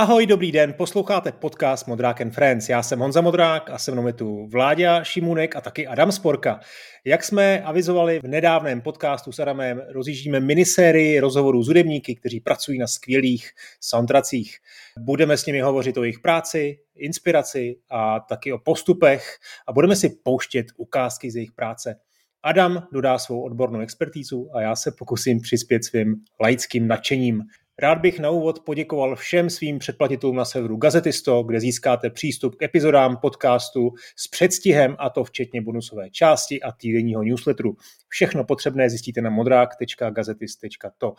Ahoj, dobrý den, posloucháte podcast Modrák and Friends. Já jsem Honza Modrák a se mnou je tu Vláďa Šimunek a taky Adam Sporka. Jak jsme avizovali v nedávném podcastu s Adamem, rozjíždíme minisérii rozhovorů s hudebníky, kteří pracují na skvělých soundtracích. Budeme s nimi hovořit o jejich práci, inspiraci a taky o postupech a budeme si pouštět ukázky z jejich práce. Adam dodá svou odbornou expertízu a já se pokusím přispět svým laickým nadšením. Rád bych na úvod poděkoval všem svým předplatitelům na serveru Gazetisto, kde získáte přístup k epizodám podcastu s předstihem, a to včetně bonusové části a týdenního newsletteru. Všechno potřebné zjistíte na modrák.gazetist.to.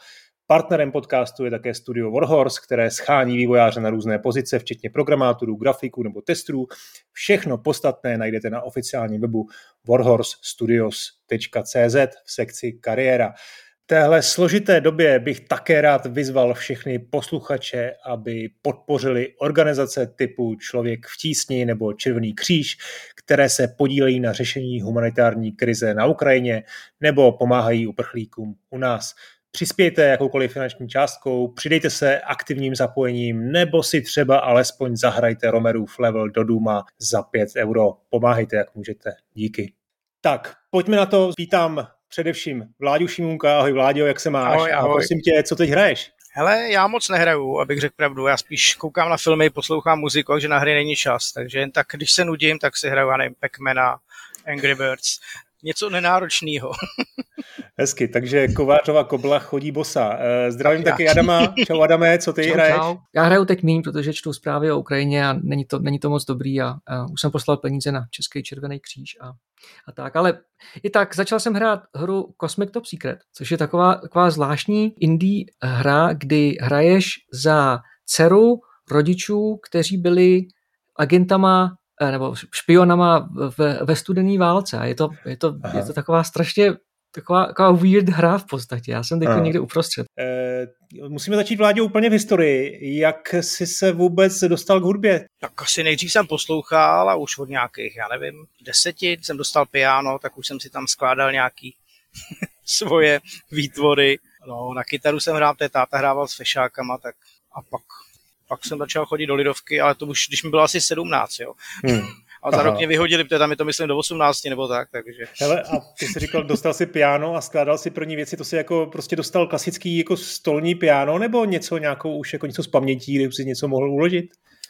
Partnerem podcastu je také studio Warhorse, které schání vývojáře na různé pozice, včetně programátorů, grafiků nebo testrů. Všechno podstatné najdete na oficiálním webu warhorsestudios.cz v sekci kariéra téhle složité době bych také rád vyzval všechny posluchače, aby podpořili organizace typu Člověk v tísni nebo Červený kříž, které se podílejí na řešení humanitární krize na Ukrajině nebo pomáhají uprchlíkům u nás. Přispějte jakoukoliv finanční částkou, přidejte se aktivním zapojením nebo si třeba alespoň zahrajte Romerův level do Duma za 5 euro. Pomáhejte, jak můžete. Díky. Tak, pojďme na to. Vítám především Vláďu Šimunka. Ahoj Vláďo, jak se máš? Ahoj, ahoj. A prosím tě, co teď hraješ? Hele, já moc nehraju, abych řekl pravdu. Já spíš koukám na filmy, poslouchám muziku, takže na hry není čas. Takže jen tak, když se nudím, tak si hraju, já nevím, Pac-Mana, Angry Birds. Něco nenáročného. Hezky, takže Kovářova kobla chodí bosa. Eh, zdravím taky Adama. Čau Adame, co ty čau, hraješ? Čau. Já hraju teď míň, protože čtu zprávy o Ukrajině a není to, není to moc dobrý a, a už jsem poslal peníze na Český červený kříž a, a tak. Ale i tak začal jsem hrát hru Cosmic Top Secret, což je taková, taková zvláštní indie hra, kdy hraješ za dceru rodičů, kteří byli agentama nebo špionama ve, ve studené válce. A je to, je to, je to taková strašně taková, taková weird hra v podstatě. Já jsem teď někde uprostřed. E, musíme začít vládě úplně v historii. Jak jsi se vůbec dostal k hudbě? Tak asi nejdřív jsem poslouchal a už od nějakých, já nevím, deseti jsem dostal piano, tak už jsem si tam skládal nějaký svoje výtvory. No, na kytaru jsem hrál, té táta hrával s fešákama, tak a pak, pak jsem začal chodit do lidovky, ale to už, když mi bylo asi 17, jo. Hmm a za Aha. rok mě vyhodili, protože tam je to myslím do 18 nebo tak, takže. Hele, a ty jsi říkal, dostal si piano a skládal si první věci, to si jako prostě dostal klasický jako stolní piano nebo něco nějakou už jako něco z pamětí, kde si něco mohl uložit?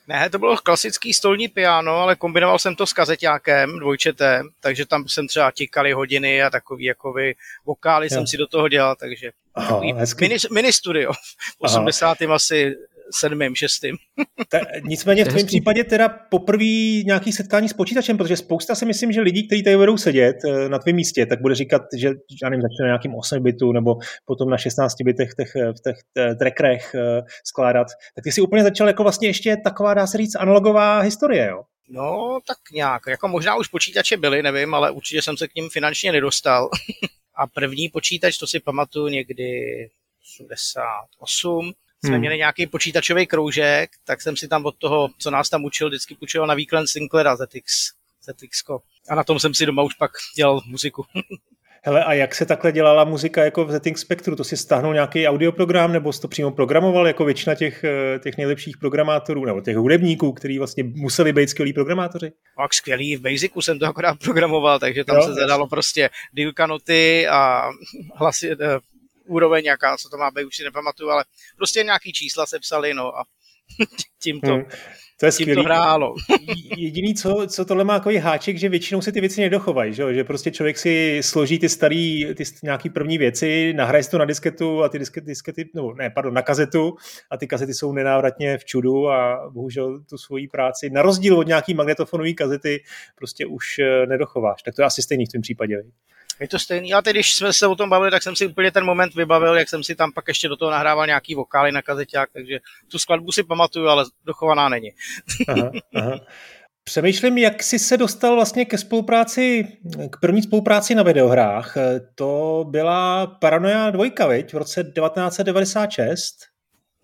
Ne, to bylo klasický stolní piano, ale kombinoval jsem to s kazeťákem dvojčetem, takže tam jsem třeba tikali hodiny a takový jako vy vokály jo. jsem si do toho dělal, takže Aha, mini, mini studio. V 80. Aha. asi sedmým, šestým. Ta, nicméně v tvém případě teda poprvé nějaký setkání s počítačem, protože spousta si myslím, že lidí, kteří tady budou sedět eh, na tvém místě, tak bude říkat, že já nevím, začne na nějakým 8 bitu nebo potom na 16 bitech v těch, v těch eh, trackerech eh, skládat. Tak ty si úplně začal jako vlastně ještě taková, dá se říct, analogová historie, jo? No, tak nějak. Jako možná už počítače byly, nevím, ale určitě jsem se k ním finančně nedostal. A první počítač, to si pamatuju někdy 88, jsme hmm. měli nějaký počítačový kroužek, tak jsem si tam od toho, co nás tam učil, vždycky půjčil na výklen Sinclaira ZX. ZX. A na tom jsem si doma už pak dělal muziku. Hele, a jak se takhle dělala muzika jako v ZX Spectru? To si stáhnul nějaký audioprogram, nebo jsi to přímo programoval jako většina těch, eh, těch nejlepších programátorů, nebo těch hudebníků, kteří vlastně museli být skvělí programátoři? Tak skvělý, v Basicu jsem to akorát programoval, takže tam jo, se zadalo prostě dílka noty a hlasy, eh, úroveň nějaká, co to má být, už si nepamatuju, ale prostě nějaký čísla se psali, no a tím to, hmm. To je skvělý. to hrálo. Jediný, co, co tohle má takový háček, že většinou se ty věci nedochovají, že, že prostě člověk si složí ty starý, ty nějaký první věci, nahraje si to na disketu a ty diskety, diskety no ne, pardon, na kazetu a ty kazety jsou nenávratně v čudu a bohužel tu svoji práci, na rozdíl od nějaký magnetofonové kazety, prostě už eh, nedochováš. Tak to je asi stejný v tom případě. Je to stejný, a teď, když jsme se o tom bavili, tak jsem si úplně ten moment vybavil, jak jsem si tam pak ještě do toho nahrával nějaký vokály na kazeťák, takže tu skladbu si pamatuju, ale dochovaná není. Aha, aha. Přemýšlím, jak jsi se dostal vlastně ke spolupráci, k první spolupráci na videohrách. To byla Paranoia 2, viď? v roce 1996.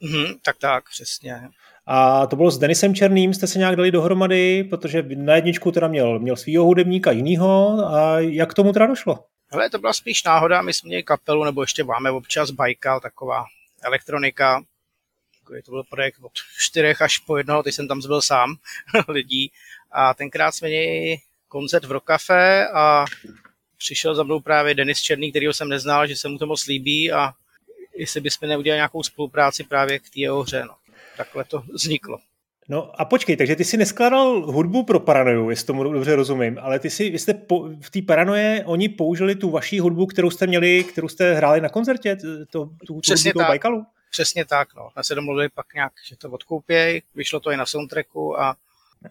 Mhm, tak tak, přesně. A to bylo s Denisem Černým, jste se nějak dali dohromady, protože na jedničku teda měl, měl svýho hudebníka jinýho a jak tomu teda došlo? Ale to byla spíš náhoda, my jsme měli kapelu, nebo ještě máme občas Baikal, taková elektronika. to byl projekt od čtyřech až po jednoho, teď jsem tam zbyl sám lidí. A tenkrát jsme měli koncert v Rokafe a přišel za mnou právě Denis Černý, kterýho jsem neznal, že se mu to moc líbí a jestli bychom neudělali nějakou spolupráci právě k té jeho hře. No. Takhle to vzniklo. No a počkej, takže ty si neskládal hudbu pro paranoju, jestli tomu dobře rozumím, ale ty si, vy jste po, v té paranoje, oni použili tu vaší hudbu, kterou jste měli, kterou jste hráli na koncertě, to, tu, Přesně tu hudbu tak. Bajkalu? Přesně tak, no. Jsme se domluvili pak nějak, že to odkoupěj, vyšlo to i na soundtracku a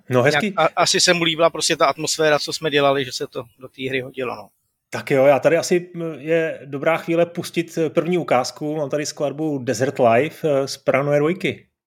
No hezky. nějak, a, asi se mu líbila prostě ta atmosféra, co jsme dělali, že se to do té hry hodilo, no. Tak jo, já tady asi je dobrá chvíle pustit první ukázku. Mám tady skladbu Desert Life eh, z Paranoia 2.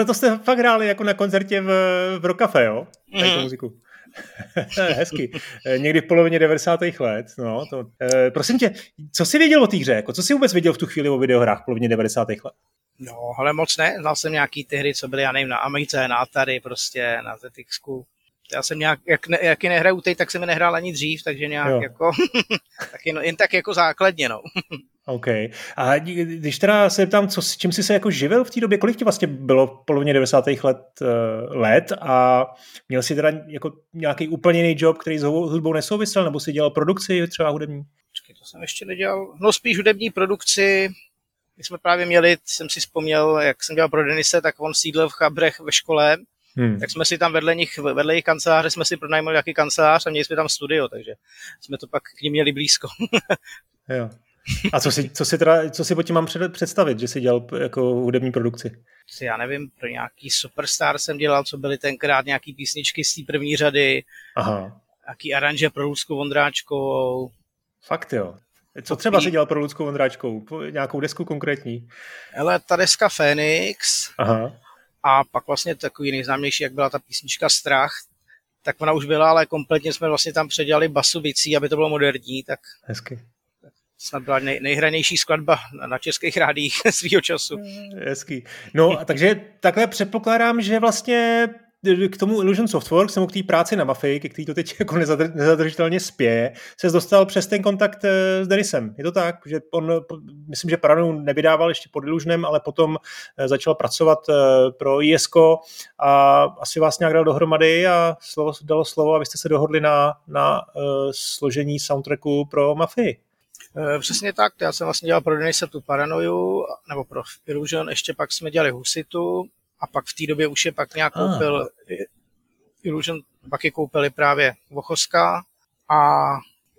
Tohle to jste fakt hráli jako na koncertě v, v Rokafe, jo? Tady tu Mhm. muziku. Hezky. Eh, Někdy v polovině 90. let. No, to, eh, prosím tě, co jsi věděl o té hře? Jako, co jsi vůbec věděl v tu chvíli o videohrách v polovině 90. let? No, ale moc ne. Znal jsem nějaký ty hry, co byly, já nevím, na Amice, na Atari, prostě, na ZX. Já jsem nějak, jak, ne, jak je nehraju teď, tak jsem nehrál ani dřív, takže nějak Jo. jako, tak jen, jen, tak jako základně, no. OK. A když teda se ptám, co, s čím jsi se jako živil v té době, kolik ti vlastně bylo v polovině 90. let, uh, let a měl jsi teda jako nějaký úplně jiný job, který s hudbou nesouvisel, nebo si dělal produkci třeba hudební? Počkej, to jsem ještě nedělal. No spíš hudební produkci. My jsme právě měli, jsem si vzpomněl, jak jsem dělal pro Denise, tak on sídlil v Chabrech ve škole, Hmm. tak jsme si tam vedle nich, vedle jejich kanceláře jsme si pronajmali nějaký kancelář a měli jsme tam studio, takže jsme to pak k ním měli blízko. Jo. A co si, co si, teda, co si po tím mám před, představit, že jsi dělal jako hudební produkci? Si já nevím, pro nějaký Superstar jsem dělal, co byly tenkrát nějaký písničky z té první řady, Aha, nějaký aranže pro Lucku Vondráčkovou. fakt jo. Co třeba si dělal pro Ludskou Vondráčkou? Po- Nějakou desku konkrétní? Ale ta deska Phoenix Aha. A pak vlastně takový nejznámější, jak byla ta písnička Strach, tak ona už byla, ale kompletně jsme vlastně tam předělali basu bicí, aby to bylo moderní, tak Hezky. snad byla nej, nejhranější skladba na, na českých rádích svýho času. Hezký. No, a takže takhle předpokládám, že vlastně k tomu Illusion Softworks, nebo k té práci na Mafii, ke který to teď jako nezadr- nezadržitelně spěje, se dostal přes ten kontakt eh, s Denisem. Je to tak, že on, myslím, že Paranu nevydával ještě pod Illusionem, ale potom eh, začal pracovat eh, pro ISKO a asi vás nějak dal dohromady a slovo, dalo slovo, abyste se dohodli na, na složení soundtracku pro Mafii. Přesně tak, já jsem vlastně dělal pro Denise tu Paranoju, nebo pro Illusion, ještě pak jsme dělali Husitu a pak v té době už je pak nějak Ah. koupil Illusion, pak je koupili právě Vochoska a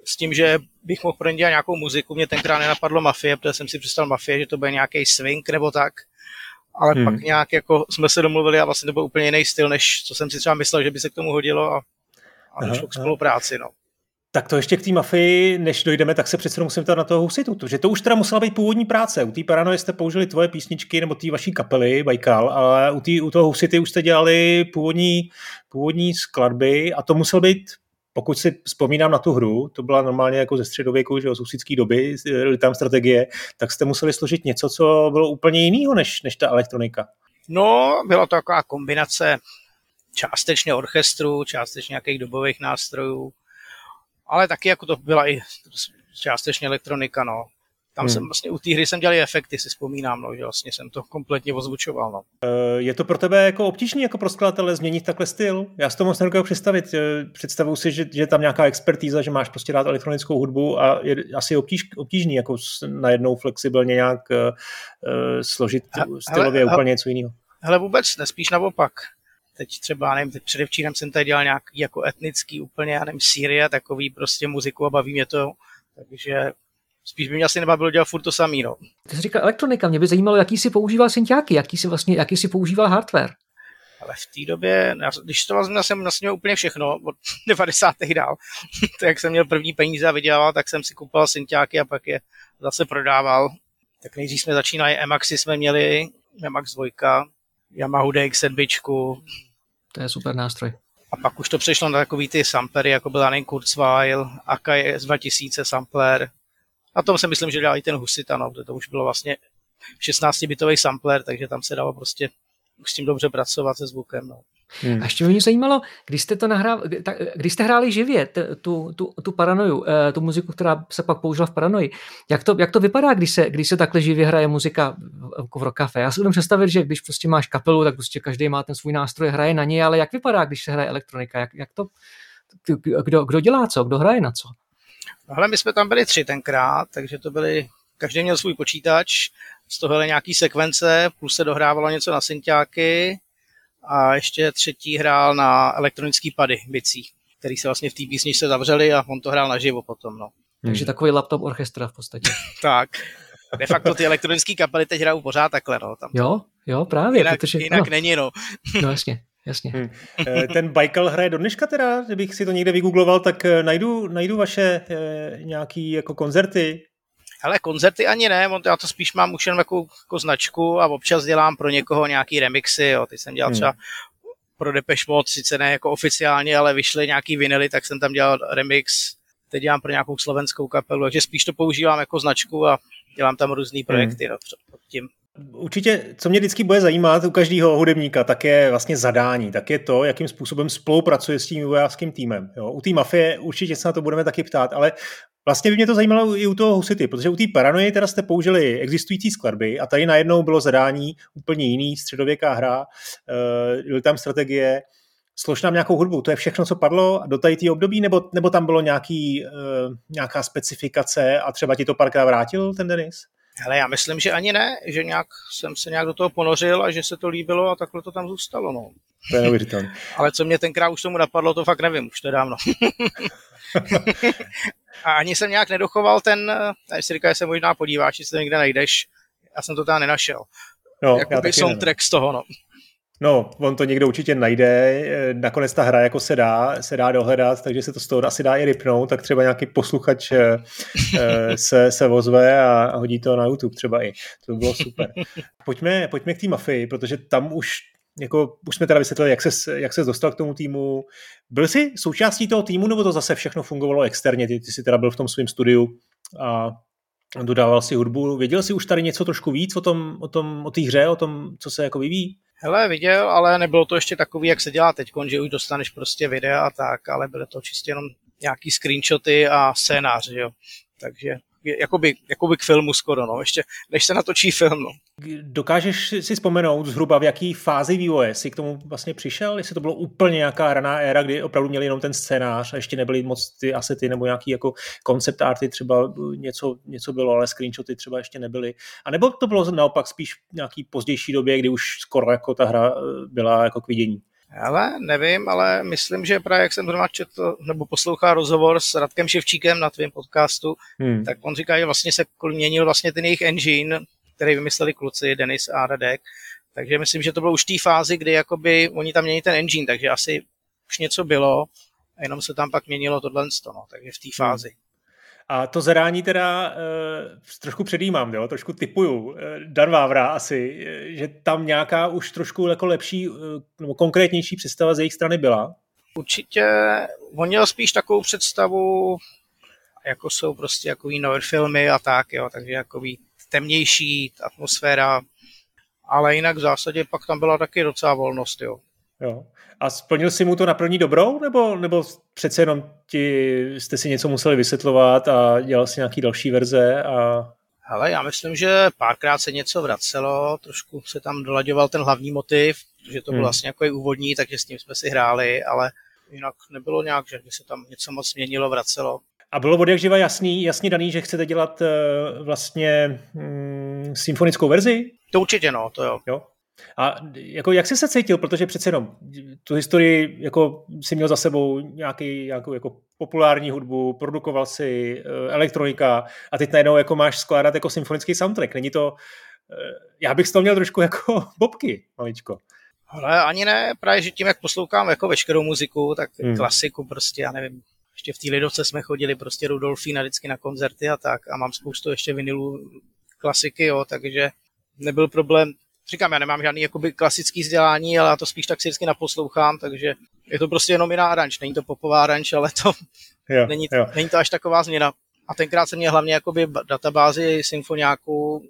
s tím, že bych mohl pro ně dělat nějakou muziku, mě tenkrát nenapadlo Mafie, protože jsem si představil Mafie, že to bude nějaký swing nebo tak, ale Hmm. pak nějak jako jsme se domluvili a vlastně to byl úplně jiný styl, než co jsem si třeba myslel, že by se k tomu hodilo a, a došlo k spolupráci. No. Tak to ještě k té mafii, než dojdeme, tak se přece musím ptát na toho husitu, protože to už teda musela být původní práce. U té paranoje jste použili tvoje písničky nebo té vaší kapely, Baikal, ale u, tý, u toho husity už jste dělali původní, původní skladby a to musel být pokud si vzpomínám na tu hru, to byla normálně jako ze středověku, že jo, z husické doby, tam strategie, tak jste museli složit něco, co bylo úplně jiného než, než ta elektronika. No, byla to taková kombinace částečně orchestru, částečně nějakých dobových nástrojů, ale taky jako to byla i částečně elektronika, no. Tam Hmm. jsem vlastně u té hry jsem dělal efekty, si vzpomínám, no, že vlastně jsem to kompletně ozvučoval, no. Je to pro tebe jako obtížný jako pro skladatele změnit takhle styl? Já si to moc nedokážu představit. Eh, Představuji si, že, že tam nějaká expertíza, že máš prostě dát elektronickou hudbu a je asi obtíž, obtížný jako najednou flexibilně nějak uh, složit stylově hele, úplně něco jiného. Hele, vůbec, nespíš naopak. Teď třeba, nevím, teď předevčírem jsem tady dělal nějaký jako etnický úplně, já nevím, Sýrie, takový prostě muziku a baví mě to, takže spíš by mě asi nebavilo dělat furt to samý, no. Ty jsi říkal elektronika, mě by zajímalo, jaký si používal synťáky, jaký si vlastně, jaký si používal hardware. Ale v té době, když to vezmu, jsem nasměl úplně všechno, od 90. dál. to jak jsem měl první peníze a vydělával, tak jsem si kupoval synťáky a pak je zase prodával. Tak nejdřív jsme začínali, Emaxy jsme měli, Emax 2, Yamaha DX7, To je super nástroj. a pak už to přešlo na takový ty samplery, jako byl Anen Kurzweil, Akai S2000 sampler. A tom si myslím, že dělal i ten no, protože to už bylo vlastně 16-bitový sampler, takže tam se dalo prostě s tím dobře pracovat se zvukem. No. A ještě mě zajímalo, když jste to nahrál, tak, když jste hráli živě t- tu, tu, tu paranoju, eh, tu muziku, která se pak použila v paranoji, jak to, jak to vypadá, když se, když se takhle živě hraje muzika jako v rokafe? Já si umím představit, že když prostě máš kapelu, tak prostě každý má ten svůj nástroj, hraje na něj, ale jak vypadá, když se hraje elektronika? Jak, jak to, kdo, kdo dělá co, kdo hraje na co? No hele, my jsme tam byli tři tenkrát, takže to byli, každý měl svůj počítač, z toho nějaký sekvence, plus se dohrávalo něco na synťáky a ještě třetí hrál na elektronický pady bicí, který se vlastně v té písni se zavřeli a on to hrál naživo potom. No. Takže takový laptop orchestra v podstatě. Tak. De facto ty elektronické kapely teď hrajou pořád takhle. No. Tam Jo, jo, právě. jinak, protože, jinak no, není, no. no, jasně, jasně. Hmm. Eh, Ten Baikal hraje do dneška teda, kdybych si to někde vygoogloval, tak eh, najdu, najdu vaše eh, nějaký jako koncerty. Ale koncerty ani ne, já to spíš mám už jenom jako, jako značku a občas dělám pro někoho nějaký remixy, jo. Teď jsem dělal Hmm. třeba pro Depeche Mode, sice ne jako oficiálně, ale vyšly nějaký vinily, tak jsem tam dělal remix. Teď dělám pro nějakou slovenskou kapelu, takže spíš to používám jako značku a dělám tam různé projekty no, pod tím. Určitě, co mě vždycky bude zajímat u každého hudebníka, tak je vlastně zadání, tak je to, jakým způsobem spolupracuje s tím vývojářským týmem. Jo? U té mafie určitě se na to budeme taky ptát, ale vlastně by mě to zajímalo i u toho Husity, protože u té paranoje teda jste použili existující skladby a tady najednou bylo zadání úplně jiný, středověká hra, uh, byly tam strategie, slož nám nějakou hudbu, to je všechno, co padlo do tady té období, nebo, nebo tam bylo nějaký, uh, nějaká specifikace a třeba ti to párkrát vrátil ten Denis? Ale já myslím, že ani ne, že nějak jsem se nějak do toho ponořil a že se to líbilo a takhle to tam zůstalo. No. To je neuvěřitelné. Ale co mě tenkrát už tomu napadlo, to fakt nevím, už to je dávno. a ani jsem nějak nedochoval ten, tady si říká, že se možná podíváš, jestli to někde najdeš, já jsem to tam nenašel. No, Jakoby taky ne, soundtrack z toho, no. No, on to někdo určitě najde, eh, nakonec ta hra jako se dá, se dá dohledat, takže se to z toho asi dá i rypnout, tak třeba nějaký posluchač eh, eh, se, se ozve a a hodí to na YouTube třeba i. To by bylo super. Pojďme, pojďme k té mafii, protože tam už jako, už jsme teda vysvětlili, jak se, jak dostal k tomu týmu. Byl jsi součástí toho týmu, nebo to zase všechno fungovalo externě? Ty, ty jsi teda byl v tom svém studiu a dodával si hudbu. Věděl jsi už tady něco trošku víc o tom, o tom, o té hře, o tom, co se jako vyvíjí? Hele, viděl, ale nebylo to ještě takový, jak se dělá teď, že už dostaneš prostě videa a tak, ale byly to čistě jenom nějaký screenshoty a scénář, jo. Takže jakoby, jakoby k filmu skoro, no, ještě než se natočí film, no. Dokážeš si vzpomenout zhruba, v jaký fázi vývoje jsi k tomu vlastně přišel? Jestli to bylo úplně nějaká raná éra, kdy opravdu měli jenom ten scénář a ještě nebyly moc ty asety nebo nějaký jako concept arty, třeba něco, něco bylo, ale screenshoty třeba ještě nebyly. A nebo to bylo naopak spíš nějaký pozdější době, kdy už skoro jako ta hra eh, byla jako k vidění? Ale nevím, ale myslím, že právě jak jsem zrovna četl nebo poslouchal rozhovor s Radkem Ševčíkem na tvém podcastu, Hmm. tak on říká, že vlastně se měnil vlastně ten jejich engine, který vymysleli kluci, Denis a Radek. Takže myslím, že to bylo už v té fázi, kdy jakoby oni tam mění ten engine, takže asi už něco bylo a jenom se tam pak měnilo tohle, no, takže v té fázi. A to zadání teda uh, trošku předjímám, jo? trošku typuju. Uh, Dan Vávra asi, eh, že tam nějaká už trošku jako lepší uh, nebo konkrétnější představa z jejich strany byla. Určitě on měl spíš takovou představu, jako jsou prostě jakový nové filmy a tak, jo, takže jakový temnější atmosféra, ale jinak v zásadě pak tam byla taky docela volnost, jo. Jo. A splnil si mu to na první dobrou, nebo, nebo přece jenom ti, jste si něco museli vysvětlovat a dělal si nějaký další verze a Hele, já myslím, že párkrát se něco vracelo, trošku se tam dolaďoval ten hlavní motiv, že to byl Hmm. vlastně jako i úvodní, takže s tím jsme si hráli, ale jinak nebylo nějak, že by se tam něco moc měnilo, vracelo. A bylo od jak živa jasný, jasně daný, že chcete dělat uh, vlastně mm, symfonickou verzi? To určitě no, to jo. Jo? A jako jak jsi se cítil, protože přece jenom tu historii jako si měl za sebou nějaký, nějakou jako populární hudbu, produkoval si uh, elektronika a teď najednou jako máš skládat jako symfonický soundtrack. Není to, uh, já bych z toho měl trošku jako bobky, maličko. Ale ani ne, právě že tím, jak poslouchám jako veškerou muziku, tak hmm. klasiku prostě, já nevím, ještě v té Lidovce jsme chodili prostě Rudolfína vždycky na koncerty a tak a mám spoustu ještě vinilů klasiky, jo, takže nebyl problém. Říkám, já nemám žádný jakoby klasický vzdělání, ale já to spíš tak si vždycky naposlouchám, takže je to prostě jenom jiná aranž. Není to popová aranž, ale to jo, není, jo. není to až taková změna. A tenkrát jsem měl hlavně jakoby databázi symfoniáků,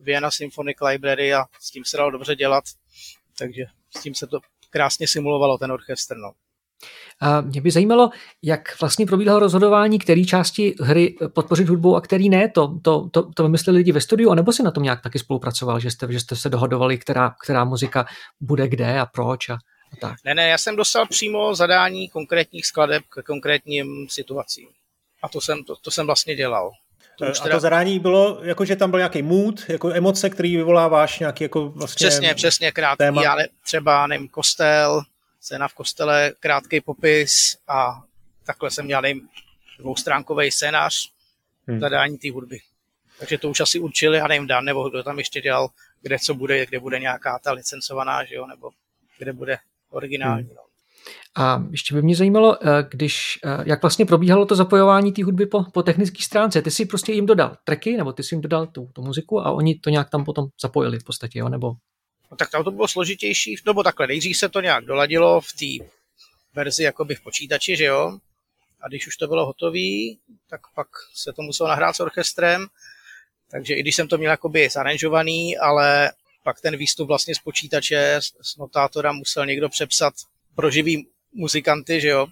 Vienna Symphonic Library a s tím se dalo dobře dělat, takže s tím se to krásně simulovalo, ten orchestr. No. A mě by zajímalo, jak vlastně probíhalo rozhodování, který části hry podpořit hudbou a který ne. To, to, to, to vymysleli lidi ve studiu, anebo si na tom nějak taky spolupracoval, že jste, že jste se dohodovali, která, která muzika bude kde a proč a, a tak. Ne, ne, já jsem dostal přímo zadání konkrétních skladeb k konkrétním situacím. A to jsem, to, to jsem vlastně dělal. To a teda... to zadání bylo, jako že tam byl nějaký mood, jako emoce, který vyvoláváš nějaký jako vlastně Přesně, přesně, krátký, téma. ne, třeba, nevím, kostel, scéna v kostele, krátký popis a takhle jsem měl nevím, dvoustránkový scénář hmm. zadání té hudby. Takže to už asi určili, a nevím, Dan, nebo kdo tam ještě dělal, kde co bude, kde bude nějaká ta licencovaná, že jo, nebo kde bude originální. Hmm. No. A ještě by mě zajímalo, eh, když, eh, jak vlastně probíhalo to zapojování té hudby po, po technické stránce. Ty si prostě jim dodal tracky, nebo ty si jim dodal tu, tu muziku a oni to nějak tam potom zapojili v podstatě, jo? nebo No, tak tam to bylo složitější, nebo takhle, nejdřív se to nějak doladilo v té verzi jakoby v počítači, že jo, a když už to bylo hotové, tak pak se to muselo nahrát s orchestrem, takže i když jsem to měl jakoby zaranžovaný, ale pak ten výstup vlastně z počítače, z notátora musel někdo přepsat pro živý muzikanty, že jo,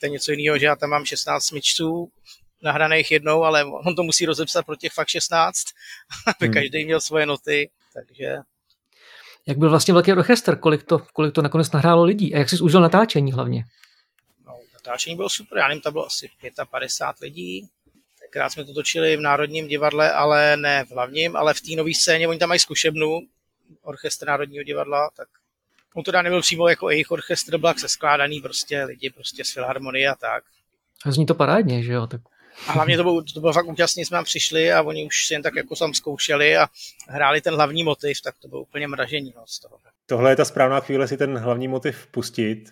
to je něco jiného, že já tam mám 16 smyčců nahraných jednou, ale on to musí rozepsat pro těch fakt 16, aby hmm. každý měl svoje noty, takže jak byl vlastně velký orchestr, kolik to, kolik to nakonec nahrálo lidí a jak jsi užil natáčení hlavně? No, natáčení bylo super, já nevím, tam bylo asi 55 lidí. Tenkrát jsme to točili v Národním divadle, ale ne v hlavním, ale v té nové scéně, oni tam mají zkušebnu, orchestr Národního divadla, tak on to nebyl přímo jako jejich orchestr, byl se skládaný prostě lidi prostě z filharmonie a tak. A zní to parádně, že jo? Tak a hlavně to bylo, to bylo fakt úžasný, jsme tam přišli a oni už si jen tak jako tam zkoušeli a hráli ten hlavní motiv, tak to bylo úplně mražení no, z toho. Tohle je ta správná chvíle si ten hlavní motiv pustit.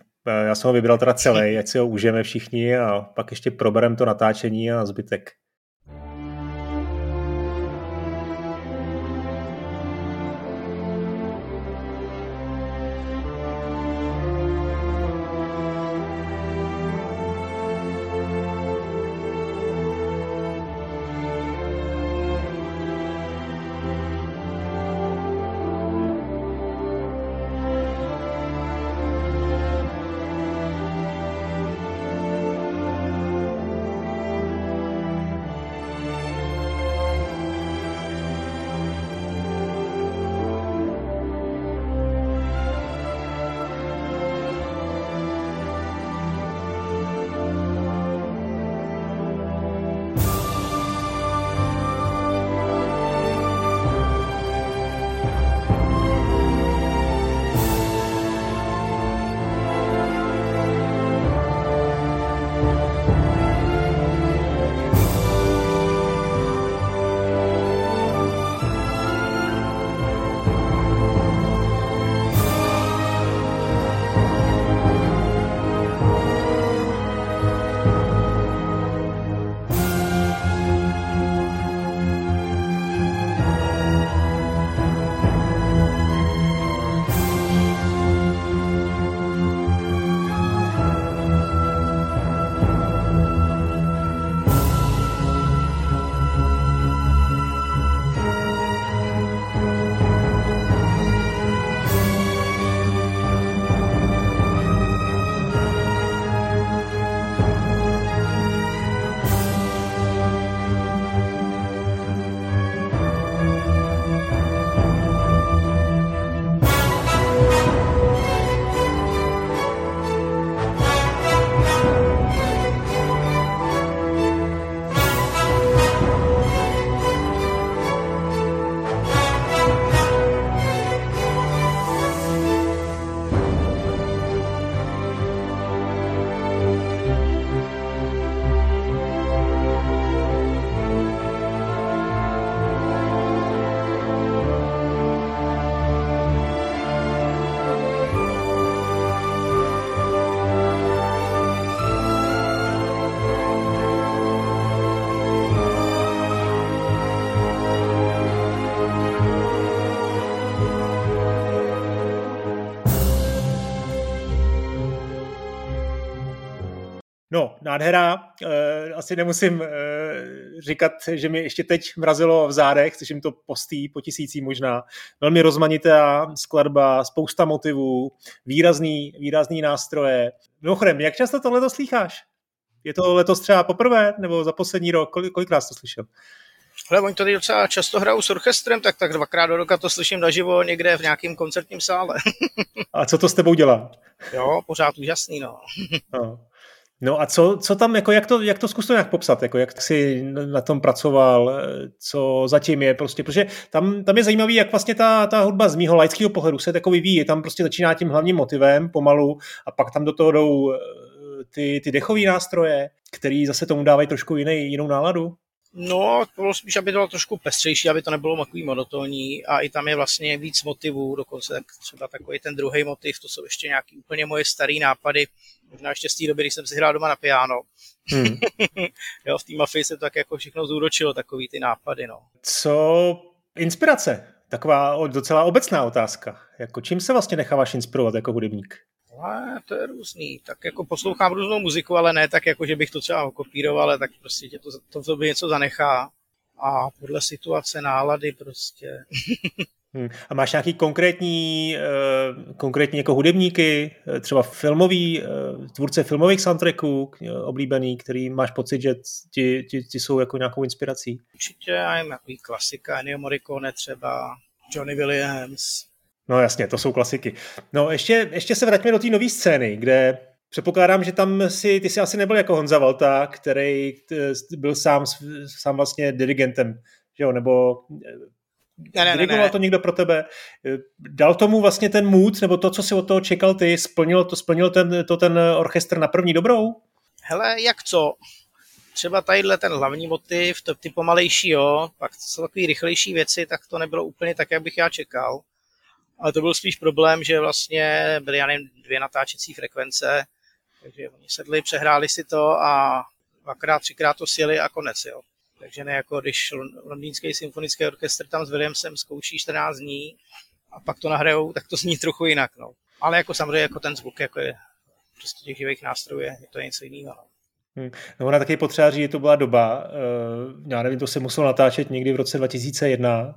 Já jsem ho vybral teda celý, ať si ho užijeme všichni a pak ještě proberem to natáčení a zbytek. Nádhera. E, asi nemusím e, říkat, že mi ještě teď mrazilo v zádech, jim to postý po tisící možná. Velmi rozmanitá skladba, spousta motivů, výrazný, výrazný nástroje. Mimochodem, jak často tohle to slýcháš? Je to letos třeba poprvé, nebo za poslední rok? Kolik, kolikrát jsi to slyšel? Ale oni tady docela často hrajou s orchestrem, tak tak dvakrát do roka to slyším naživo někde v nějakém koncertním sále. A co to s tebou dělá? Jo, pořád úžasný, no. no. No a co, co tam, jako jak to, jak to zkus to nějak popsat, jako jak jsi na tom pracoval, co zatím je prostě, protože tam, tam je zajímavý, jak vlastně ta, ta hudba z mýho laického pohledu se takový ví, tam prostě začíná tím hlavním motivem pomalu a pak tam do toho jdou eh, ty, ty dechové nástroje, který zase tomu dávají trošku jiný, jinou náladu. No, to bylo spíš, aby to bylo trošku pestřejší, aby to nebylo takový monotónní a i tam je vlastně víc motivů, dokonce tak třeba takový ten druhý motiv, to jsou ještě nějaký úplně moje staré nápady, možná ještě z té doby, když jsem si hrál doma na piano. Hmm. jo, v té mafii se to tak jako všechno zúročilo, takový ty nápady, no. Co inspirace? Taková docela obecná otázka. Jako čím se vlastně necháváš inspirovat jako hudebník? Ale to je různý. Tak jako poslouchám různou muziku, ale ne tak jako, že bych to třeba kopíroval, ale tak prostě tě to, to, to by něco zanechá. A podle situace, nálady prostě. Hmm. A máš nějaký konkrétní, uh, konkrétní jako hudebníky, eh, třeba filmový, uh, tvůrce filmových soundtracků oblíbený, který máš pocit, že ti, ti, ti jsou jako nějakou inspirací? Určitě, já jim jako klasika, Ennio Morricone třeba, Johnny Williams, No jasně, to jsou klasiky. No ještě, ještě se vraťme do té nové scény, kde předpokládám, že tam si, ty si asi nebyl jako Honza Valta, který byl sám, sám vlastně dirigentem, že jo, nebo ne, ne, dirigoval ne, ne. to někdo pro tebe. Dal tomu vlastně ten mood, nebo to, co si od toho čekal ty, splnil to, splnil ten, to ten orchestr na první dobrou? Hele, jak co? Třeba tadyhle ten hlavní motiv, to ty pomalejší, jo, pak jsou takové rychlejší věci, tak to nebylo úplně tak, jak bych já čekal ale to byl spíš problém, že vlastně byly, já nevím, dvě natáčecí frekvence, takže oni sedli, přehráli si to a dvakrát, třikrát to sjeli a konec, jo. Takže ne jako když Londýnský symfonický orchestr tam s Williamsem zkouší 14 dní a pak to nahrajou, tak to zní trochu jinak, no. Ale jako samozřejmě jako ten zvuk jako je prostě těch živých nástrojů je, je to něco jiného, no. Hmm. No ona taky potřeba říct, že to byla doba, uh, já nevím, to se muselo natáčet někdy v roce 2001,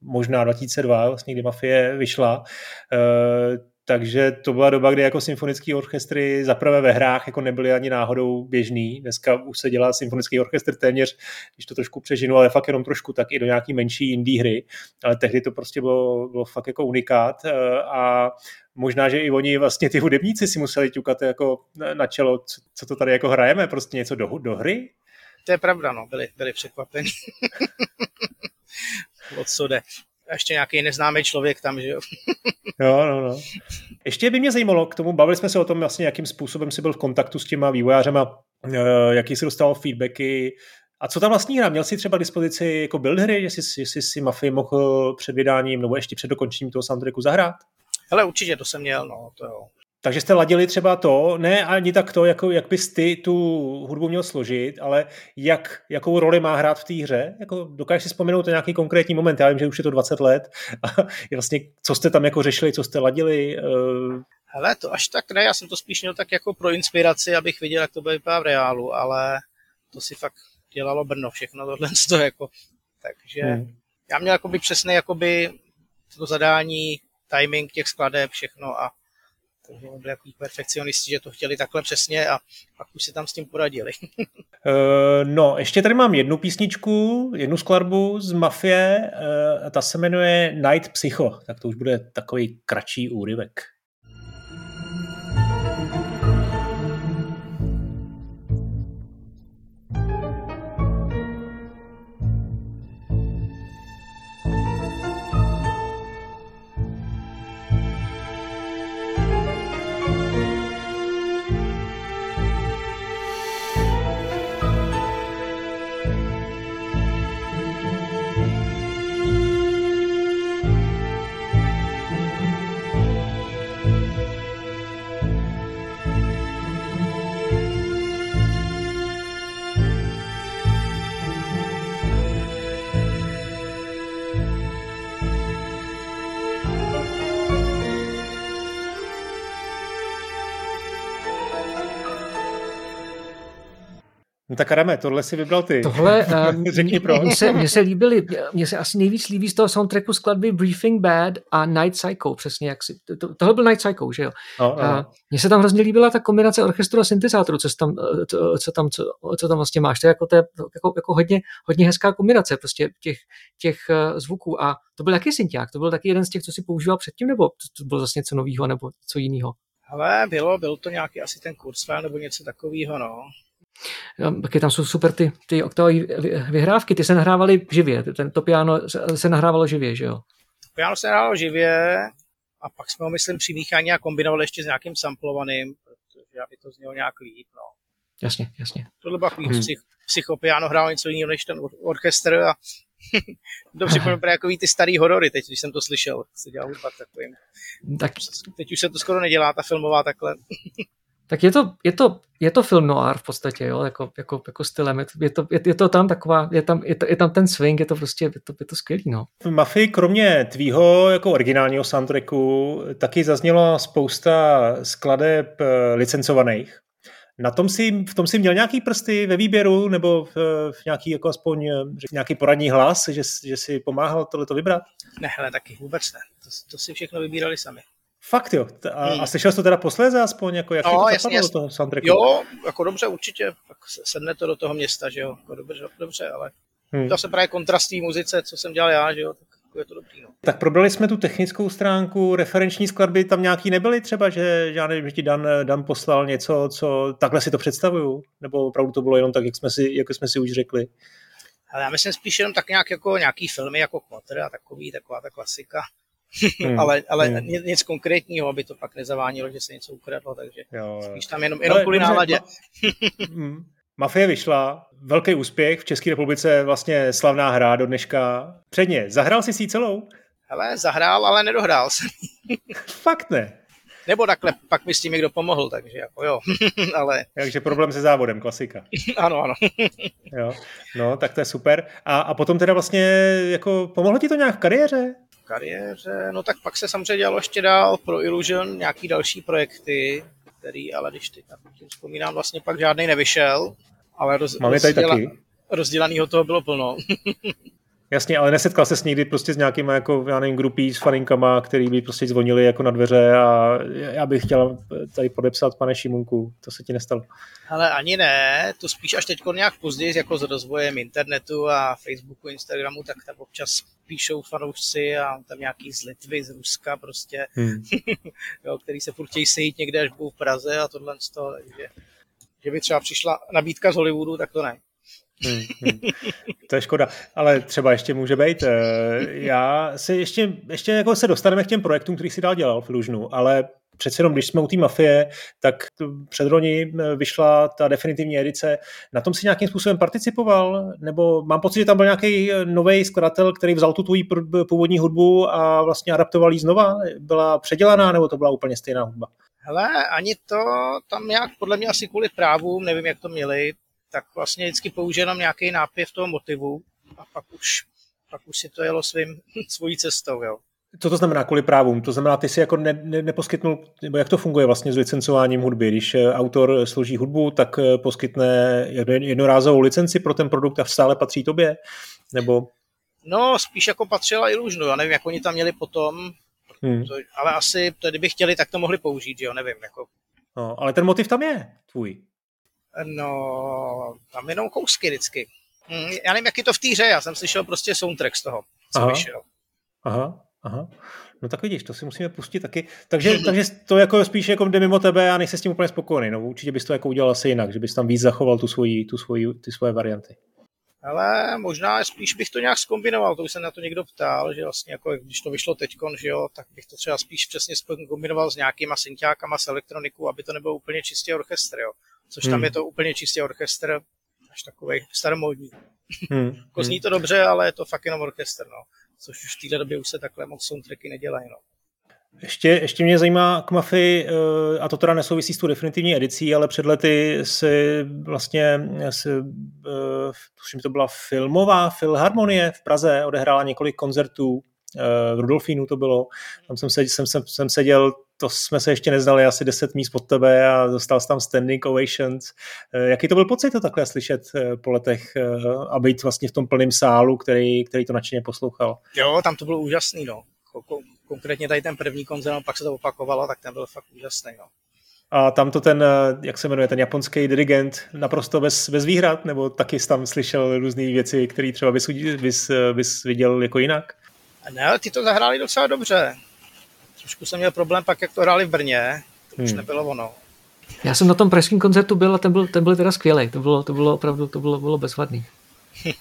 možná 2002, vlastně, kdy Mafie vyšla. Eh, takže to byla doba, kdy jako symfonický orchestry zaprvé ve hrách jako nebyly ani náhodou běžný. Dneska už se dělá symfonický orchestr téměř, když to trošku přežinu, ale fakt jenom trošku, tak i do nějaký menší indie hry. Ale tehdy to prostě bylo, bylo fakt jako unikát eh, a možná, že i oni vlastně ty hudebníci si museli ťukat jako na čelo, co, co to tady jako hrajeme, prostě něco do, do hry. To je pravda, no, byli, byli překvapeni. o co jde. A ještě nějaký neznámý člověk tam, že jo. jo, no, no. Ještě by mě zajímalo k tomu, bavili jsme se o tom vlastně, jakým způsobem jsi byl v kontaktu s těma vývojářema, eh, jaký jsi dostal feedbacky, a co tam vlastně hra? Měl jsi třeba dispozici jako build hry, jestli, jestli si Mafii mohl před vydáním nebo ještě před dokončením toho soundtracku zahrát? Hele, určitě to jsem měl, no, to jo. Takže jste ladili třeba to, ne ani tak to, jako, jak bys ty tu hudbu měl složit, ale jak, jakou roli má hrát v té hře? Jako, dokážeš si vzpomenout nějaký konkrétní moment? Já vím, že už je to 20 let. A vlastně, co jste tam jako řešili, co jste ladili? Uh... Hele, to až tak ne, já jsem to spíš měl tak jako pro inspiraci, abych viděl, jak to bude vypadat v reálu, ale to si fakt dělalo Brno všechno tohle to jako. Takže hmm. já měl jakoby přesně jakoby to zadání, timing těch skladeb, všechno a takže byli takový perfekcionisti, že to chtěli takhle přesně a pak už si tam s tím poradili. uh, no, ještě tady mám jednu písničku, jednu skladbu z Mafie, uh, ta se jmenuje Night Psycho, tak to už bude takový kratší úryvek. No tak Adame, tohle si vybral ty. Tohle, um, Řekni proč. Mně se, mně se líbily, mně se asi nejvíc líbí z toho soundtracku skladby Briefing Bad a Night Psycho, přesně jak si, to, tohle byl Night Psycho, že jo? No, no. A mně se tam hrozně líbila ta kombinace orchestru a syntezátoru, co, tam, co, co, tam, co, co tam vlastně máš. To je jako, to je jako, jako hodně, hodně hezká kombinace prostě těch, těch uh, zvuků. A to byl taky synťák, to byl taky jeden z těch, co si používal předtím, nebo to, to bylo zase něco nového, nebo co jiného? Ale bylo, byl to nějaký asi ten Kurzweil nebo něco takového, no. Taky tam jsou super ty, ty oktavové vy- vyhrávky, ty se nahrávaly živě, ten, to piano se, se nahrávalo živě, že jo? Piano se hrálo živě a pak jsme ho, myslím, přimíchání a kombinovali ještě s nějakým samplovaným, protože aby to znělo nějak líp, no. Jasně, jasně. Tohle byl takový Hmm. psych, psychopiano, hrál něco jiného než ten or- orchestr a to připomíná takový ty starý horory, teď, když jsem to slyšel, se dělal hudba takovým. Tak, Teď už se to skoro nedělá, ta filmová takhle. tak je, to, je, to, je to film noir v podstatě, jo, jako, jako, jako stylem. Je to, je, to, je, to tam taková, je tam, je, to, je tam ten swing, je to prostě, je to, je to skvělý, no. V Mafii kromě tvýho jako originálního soundtracku taky zazněla spousta skladeb eh, licencovaných. Na tom si, v tom si měl nějaký prsty ve výběru nebo v, v nějaký jako aspoň eh, řek, nějaký poradní hlas, že, že si pomáhal tohleto vybrat? Ne, hele, taky vůbec ne. To, to si všechno vybírali sami. Fakt jo. A, Hmm. a slyšel jsi to teda posléze aspoň, jako jak No, to jasně, zapadlo do jasně. toho soundtracku? Jo, jako dobře, určitě. Se- sedne to do toho města, že jo. Jako dobře, dobře, ale Hmm. to se právě kontrastní muzice, co jsem dělal já, že jo, tak jako je to dobrý, no. Tak probrali jsme tu technickou stránku, referenční skladby tam nějaký nebyly třeba, že, že já nevím, že ti Dan, Dan poslal něco, co takhle si to představuju, nebo opravdu to bylo jenom tak, jak jsme si, jak jsme si už řekli. Ale já myslím spíš jenom tak nějak jako nějaký filmy jako Quater a takový, taková ta klasika. Hmm. ale ale Hmm. nic, konkrétního, aby to pak nezavánilo, že se něco ukradlo, takže Jo, jo. spíš tam jenom, jenom Ale kvůli náladě. Ma- Mm. Mafie vyšla, velký úspěch, v České republice vlastně slavná hra do dneška. Předně, zahrál jsi si celou? Hele, zahrál, ale nedohrál jsem. Fakt ne. Nebo takhle, pak mi s tím někdo pomohl, takže jako jo. ale Takže problém se závodem, klasika. ano, ano. Jo. No, tak to je super. A, a potom teda vlastně, jako, pomohlo ti to nějak v kariéře? Kariéře, no tak pak se samozřejmě dělalo ještě dál pro Illusion nějaký další projekty, který, ale když teď na tím vzpomínám, vlastně pak žádný nevyšel, ale roz, Mám je tady rozděla- taky. rozdělanýho toho bylo plno. Jasně, ale nesetkal se s někdy prostě s nějakýma jako, já nevím, grupí s faninkama, který by prostě zvonili jako na dveře a já bych chtěl tady podepsat pane Šimunku, to se ti nestalo. Ale ani ne, to spíš až teď nějak později, jako s rozvojem internetu a Facebooku, Instagramu, tak tam občas píšou fanoušci a tam nějaký z Litvy, z Ruska prostě, Hmm. jo, který se furt chtějí sejít někde, až budou v Praze a tohle z toho, takže že by třeba přišla nabídka z Hollywoodu, tak to ne. Hmm, hmm. To je škoda, ale třeba ještě může být. Eh, Já se ještě, ještě jako se dostaneme k těm projektům, který si dál dělal v Lužnu, ale přece jenom, když jsme u té mafie, tak t- před roni eh, vyšla ta definitivní edice. Na tom si nějakým způsobem participoval? Nebo mám pocit, že tam byl nějaký nový skladatel, který vzal tu tvoji původní hudbu a vlastně adaptoval ji znova? Byla předělaná, nebo to byla úplně stejná hudba? Hele, ani to tam nějak, podle mě asi kvůli právům, nevím, jak to měli, tak vlastně vždycky použil jenom nějaký nápěv toho motivu a pak už, pak už si to jelo svým, svojí cestou, jo. Co to znamená kvůli právům? To znamená, ty si jako ne, ne, neposkytnul, nebo jak to funguje vlastně s licencováním hudby? Když eh, autor složí hudbu, tak eh, poskytne jedno- jednorázovou licenci pro ten produkt a stále patří tobě? Nebo No, spíš jako patřila Illusionu, já nevím, jak oni tam měli potom, hmm. to, ale asi, to, kdyby chtěli, tak to mohli použít, jo, nevím, jako, no, ale ten motiv tam je tvůj. no, tam jenom kousky vždycky. Hm, já nevím, jak je to v té hře, já jsem slyšel prostě soundtrack z toho, co Aha. vyšel. Aha, aha. No tak vidíš, to si musíme pustit taky. Takže, takže to jako spíš jako jde mimo tebe a nejsi s tím úplně spokojený. No určitě bys to jako udělal asi jinak, že bys tam víc zachoval tu svoji, tu svoji, ty svoje varianty. Ale možná spíš bych to nějak skombinoval, to už se na to někdo ptal, že vlastně jako když to vyšlo teďkon, že jo, tak bych to třeba spíš přesně skombinoval s nějakýma synťákama, s elektronikou, aby to nebylo úplně čistě orchestr, jo. Což tam Hmm. je to úplně čistě orchestr, až takový staromódní. Hmm. Jako zní to dobře, ale je to fakt jenom orchestr, no. Což už v téhle době už se takhle moc soundtracky nedělají, no. Ještě, ještě mě zajímá k Mafii, eh, a to teda nesouvisí s tou definitivní edicí, ale před lety si vlastně, si, eh, tuším, to byla filmová filharmonie v Praze, odehrála několik koncertů v Rudolfínu to bylo, tam jsem, se, jsem, jsem, jsem seděl, to jsme se ještě neznali asi 10 míst pod tebe a dostal jsem tam standing ovations. Jaký to byl pocit to takhle slyšet po letech a být vlastně v tom plném sálu, který, který to nadšeně poslouchal? Jo, tam to bylo úžasný, no. Konkrétně tady ten první koncert, pak se to opakovalo, tak ten byl fakt úžasný, no. A tam to ten, eh, jak se jmenuje, ten japonský dirigent naprosto bez, bez výhrad, nebo taky jsi tam slyšel různé věci, které třeba bys, bys, bys viděl jako jinak? Ne, ty to zahráli docela dobře. Trošku jsem měl problém pak, jak to hráli v Brně, to už hmm. nebylo ono. Já jsem na tom pražském koncertu byl a ten byl, ten byl teda skvělý. To bylo, to bylo opravdu, to bylo, bylo bezvadný.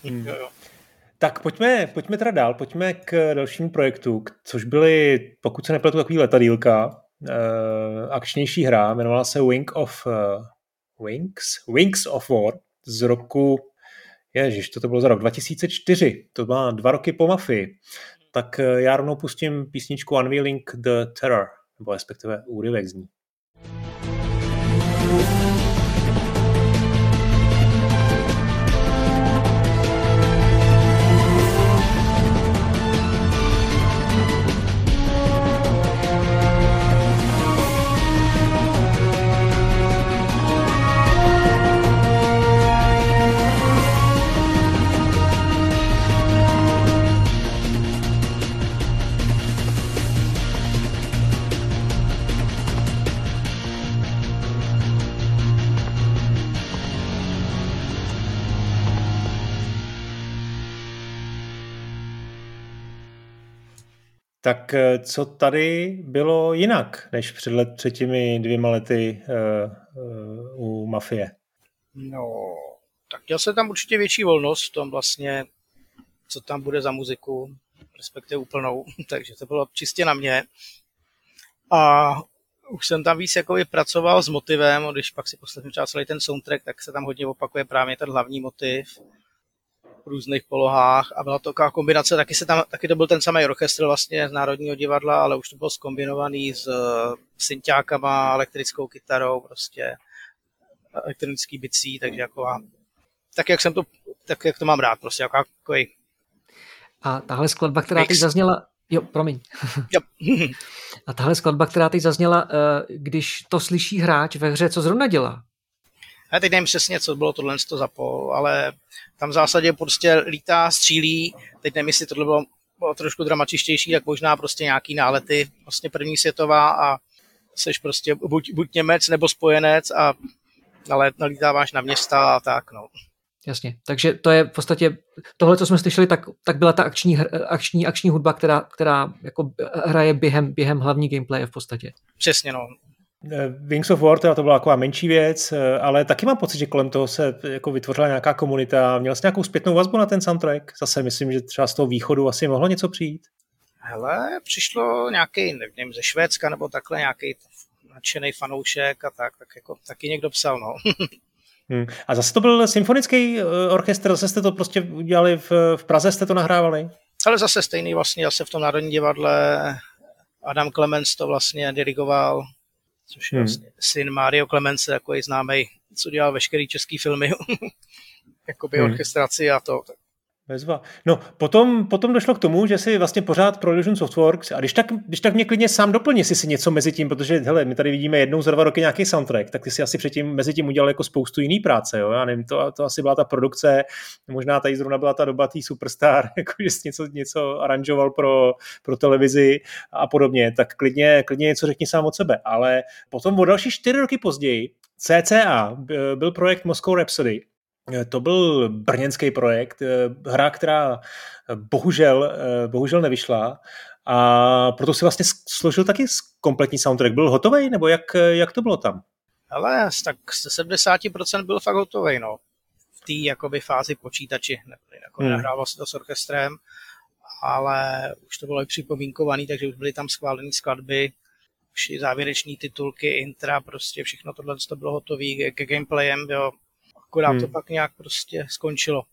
Hmm. jo, jo. Tak pojďme, pojďme teda dál, pojďme k dalšímu projektu, což byly, pokud se nepletu, takový letadílka, uh, akčnější hra, jmenovala se Wing of uh, Wings? Wings of War z roku Ježiš, to, to bylo za rok 2004, to byla dva roky po Mafii. Tak uh, já rovnou pustím písničku Unveiling the Terror, nebo respektive úryvek z ní. Tak eh, co tady bylo jinak, než před, let, před těmi dvěma lety uh, uh, u Mafie? No, tak měl se tam určitě větší volnost v tom vlastně, co tam bude za muziku, respektive úplnou, takže to bylo čistě na mě. A už jsem tam víc jako pracoval s motivem, když pak si poslechnu třeba celý ten soundtrack, tak se tam hodně opakuje právě ten hlavní motiv různých polohách a byla to taková kombinace, taky, se tam, taky to byl ten samý orchestr vlastně z Národního divadla, ale už to bylo skombinovaný s synťákama, elektrickou kytarou, prostě elektronický bicí, takže jako tak jak jsem to, tak jak to mám rád, prostě jako takový a tahle skladba, která Mix. teď zazněla, jo, promiň. Yep. a tahle skladba, která teď zazněla, eh, když to slyší hráč ve hře, co zrovna dělá? Já teď nevím přesně, co bylo tohle to za pol, ale tam v zásadě prostě lítá, střílí, teď nevím, jestli tohle bylo, bylo trošku dramatičtější, tak možná prostě nějaký nálety, vlastně první světová a seš prostě buď, buď Němec nebo spojenec a nalítáváš na města a tak, no. Jasně, takže to je v podstatě, tohle, co jsme slyšeli, tak, tak byla ta akční, akční, akční hudba, která, která jako hraje během, během hlavní gameplaye v podstatě. Přesně, no. Eh, Wings of War, to byla taková menší věc, eh, ale taky mám pocit, že kolem toho se jako vytvořila nějaká komunita. Měl jsi nějakou zpětnou vazbu na ten soundtrack? Zase myslím, že třeba z toho východu asi mohlo něco přijít. Hele, přišlo nějaký, nevím, ze Švédska nebo takhle nějaký nadšený fanoušek a tak, tak jako taky někdo psal, no. hmm. A zase to byl symfonický eh, orchestr, zase jste to prostě udělali v, v Praze, jste to nahrávali? Ale zase stejný vlastně, zase v tom Národní divadle Adam Clemens to vlastně dirigoval, což je hmm. vlastně syn Mario Clemence, takový známý, co dělal veškerý český filmy, jakoby hmm. orchestraci a to. Bezva. No, potom, potom došlo k tomu, že si vlastně pořád pro Illusion Softworks a když tak, když tak mě klidně sám doplň, jestli si něco mezi tím, protože hele, my tady vidíme jednou za dva roky nějaký soundtrack, tak ty si asi předtím mezi tím udělal jako spoustu jiný práce, jo? Já nevím, to, to asi byla ta produkce, možná tady zrovna byla ta doba tý Superstar, jako že jsi něco, něco aranžoval pro, pro televizi a podobně, tak klidně, klidně něco řekni sám od sebe, ale potom o další čtyři roky později CCA byl projekt Moscow Rhapsody, to byl brněnský projekt, eh, hra, která eh, bohužel, bohužel nevyšla a proto si vlastně složil taky kompletní soundtrack. Byl hotový, nebo jak, jak to bylo tam? Ale tak ze 70% byl fakt hotový, no. V té jakoby fázi počítači, jako hmm. nahrával se to s orchestrem, ale už to bylo i připomínkovaný, takže už byly tam schválené skladby, už i závěrečné titulky, intra, prostě všechno tohle to bylo hotové ke gameplayem, jo, akorát hmm. to pak nějak prostě skončilo.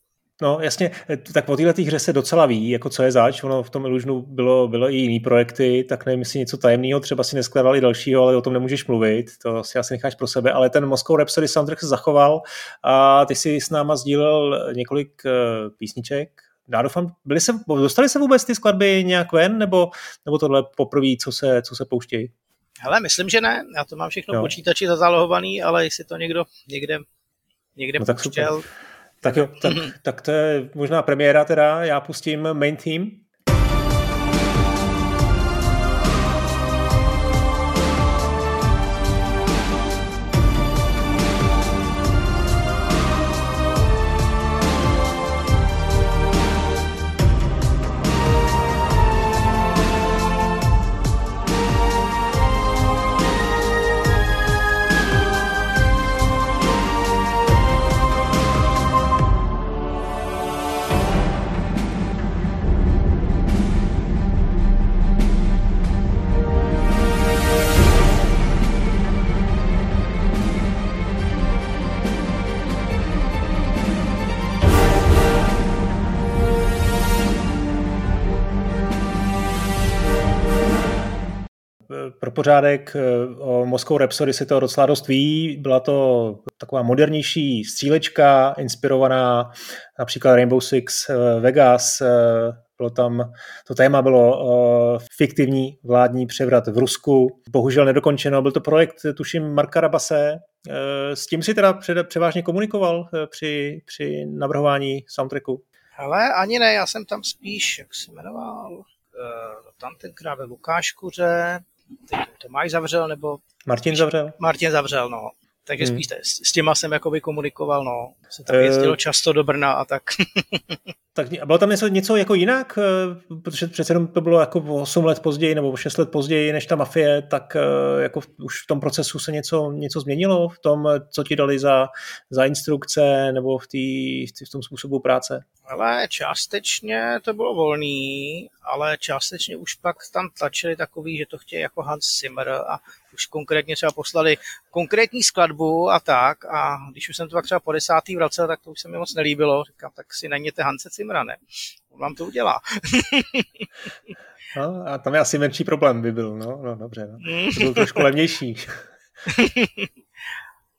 No jasně, tak o této hře se docela ví, jako co je zač, ono v tom Illusionu bylo, bylo i jiný projekty, tak nevím, jestli něco tajemného, třeba si neskladali dalšího, ale o tom nemůžeš mluvit, to si asi necháš pro sebe, ale ten Moscow Rhapsody soundtrack se zachoval a ty si s náma sdílel několik uh, písniček, já doufám, byli se, dostali se vůbec ty skladby nějak ven, nebo, nebo tohle poprvé, co se, co se pouštějí? Hele, myslím, že ne. Já to mám všechno v počítači zazálohovaný, ale jestli to někdo někde, někde no, tak pouštěl. Super. Tak jo, tak, tak to je možná premiéra teda. Já pustím main theme. Pořádek eh, o Moskou Rhapsody si to docela dost ví. Byla to taková modernější střílečka, inspirovaná například Rainbow Six eh, Vegas. Eh, bylo tam, to téma bylo fiktivní vládní převrat v Rusku. Bohužel nedokončeno, byl to projekt, tuším, Marka Rabase. S tím si teda převážně komunikoval při, při navrhování soundtracku? Ale ani ne, já jsem tam spíš, jak se jmenoval, tam tenkrát ve Lukáškuře, teď Tomáš zavřel, nebo... Martin zavřel. Martin zavřel, no. Takže hmm. spíš s, s těma jsem jakoby komunikoval, no. Se tam jezdilo uh, často do Brna a tak. tak a bylo tam něco, něco jako jinak? Eh, protože přece jenom to bylo jako 8 let později nebo 6 let později než ta mafie, tak eh, jako už v tom procesu se něco, něco změnilo v tom, co ti dali za, za instrukce nebo v, tý, v, tý, v tom způsobu práce? Ale částečně to bylo volný, ale částečně už pak tam tlačili takový, že to chtějí jako Hans Zimmer a už konkrétně třeba poslali konkrétní skladbu a tak a když už jsem to pak třeba po desátý vracel, tak to už se mi moc nelíbilo. Říkám, tak si najměte Hanse Zimmera, ne? On vám to udělá. no, a tam je asi menší problém by byl, no, no dobře, no. To byl trošku levnější.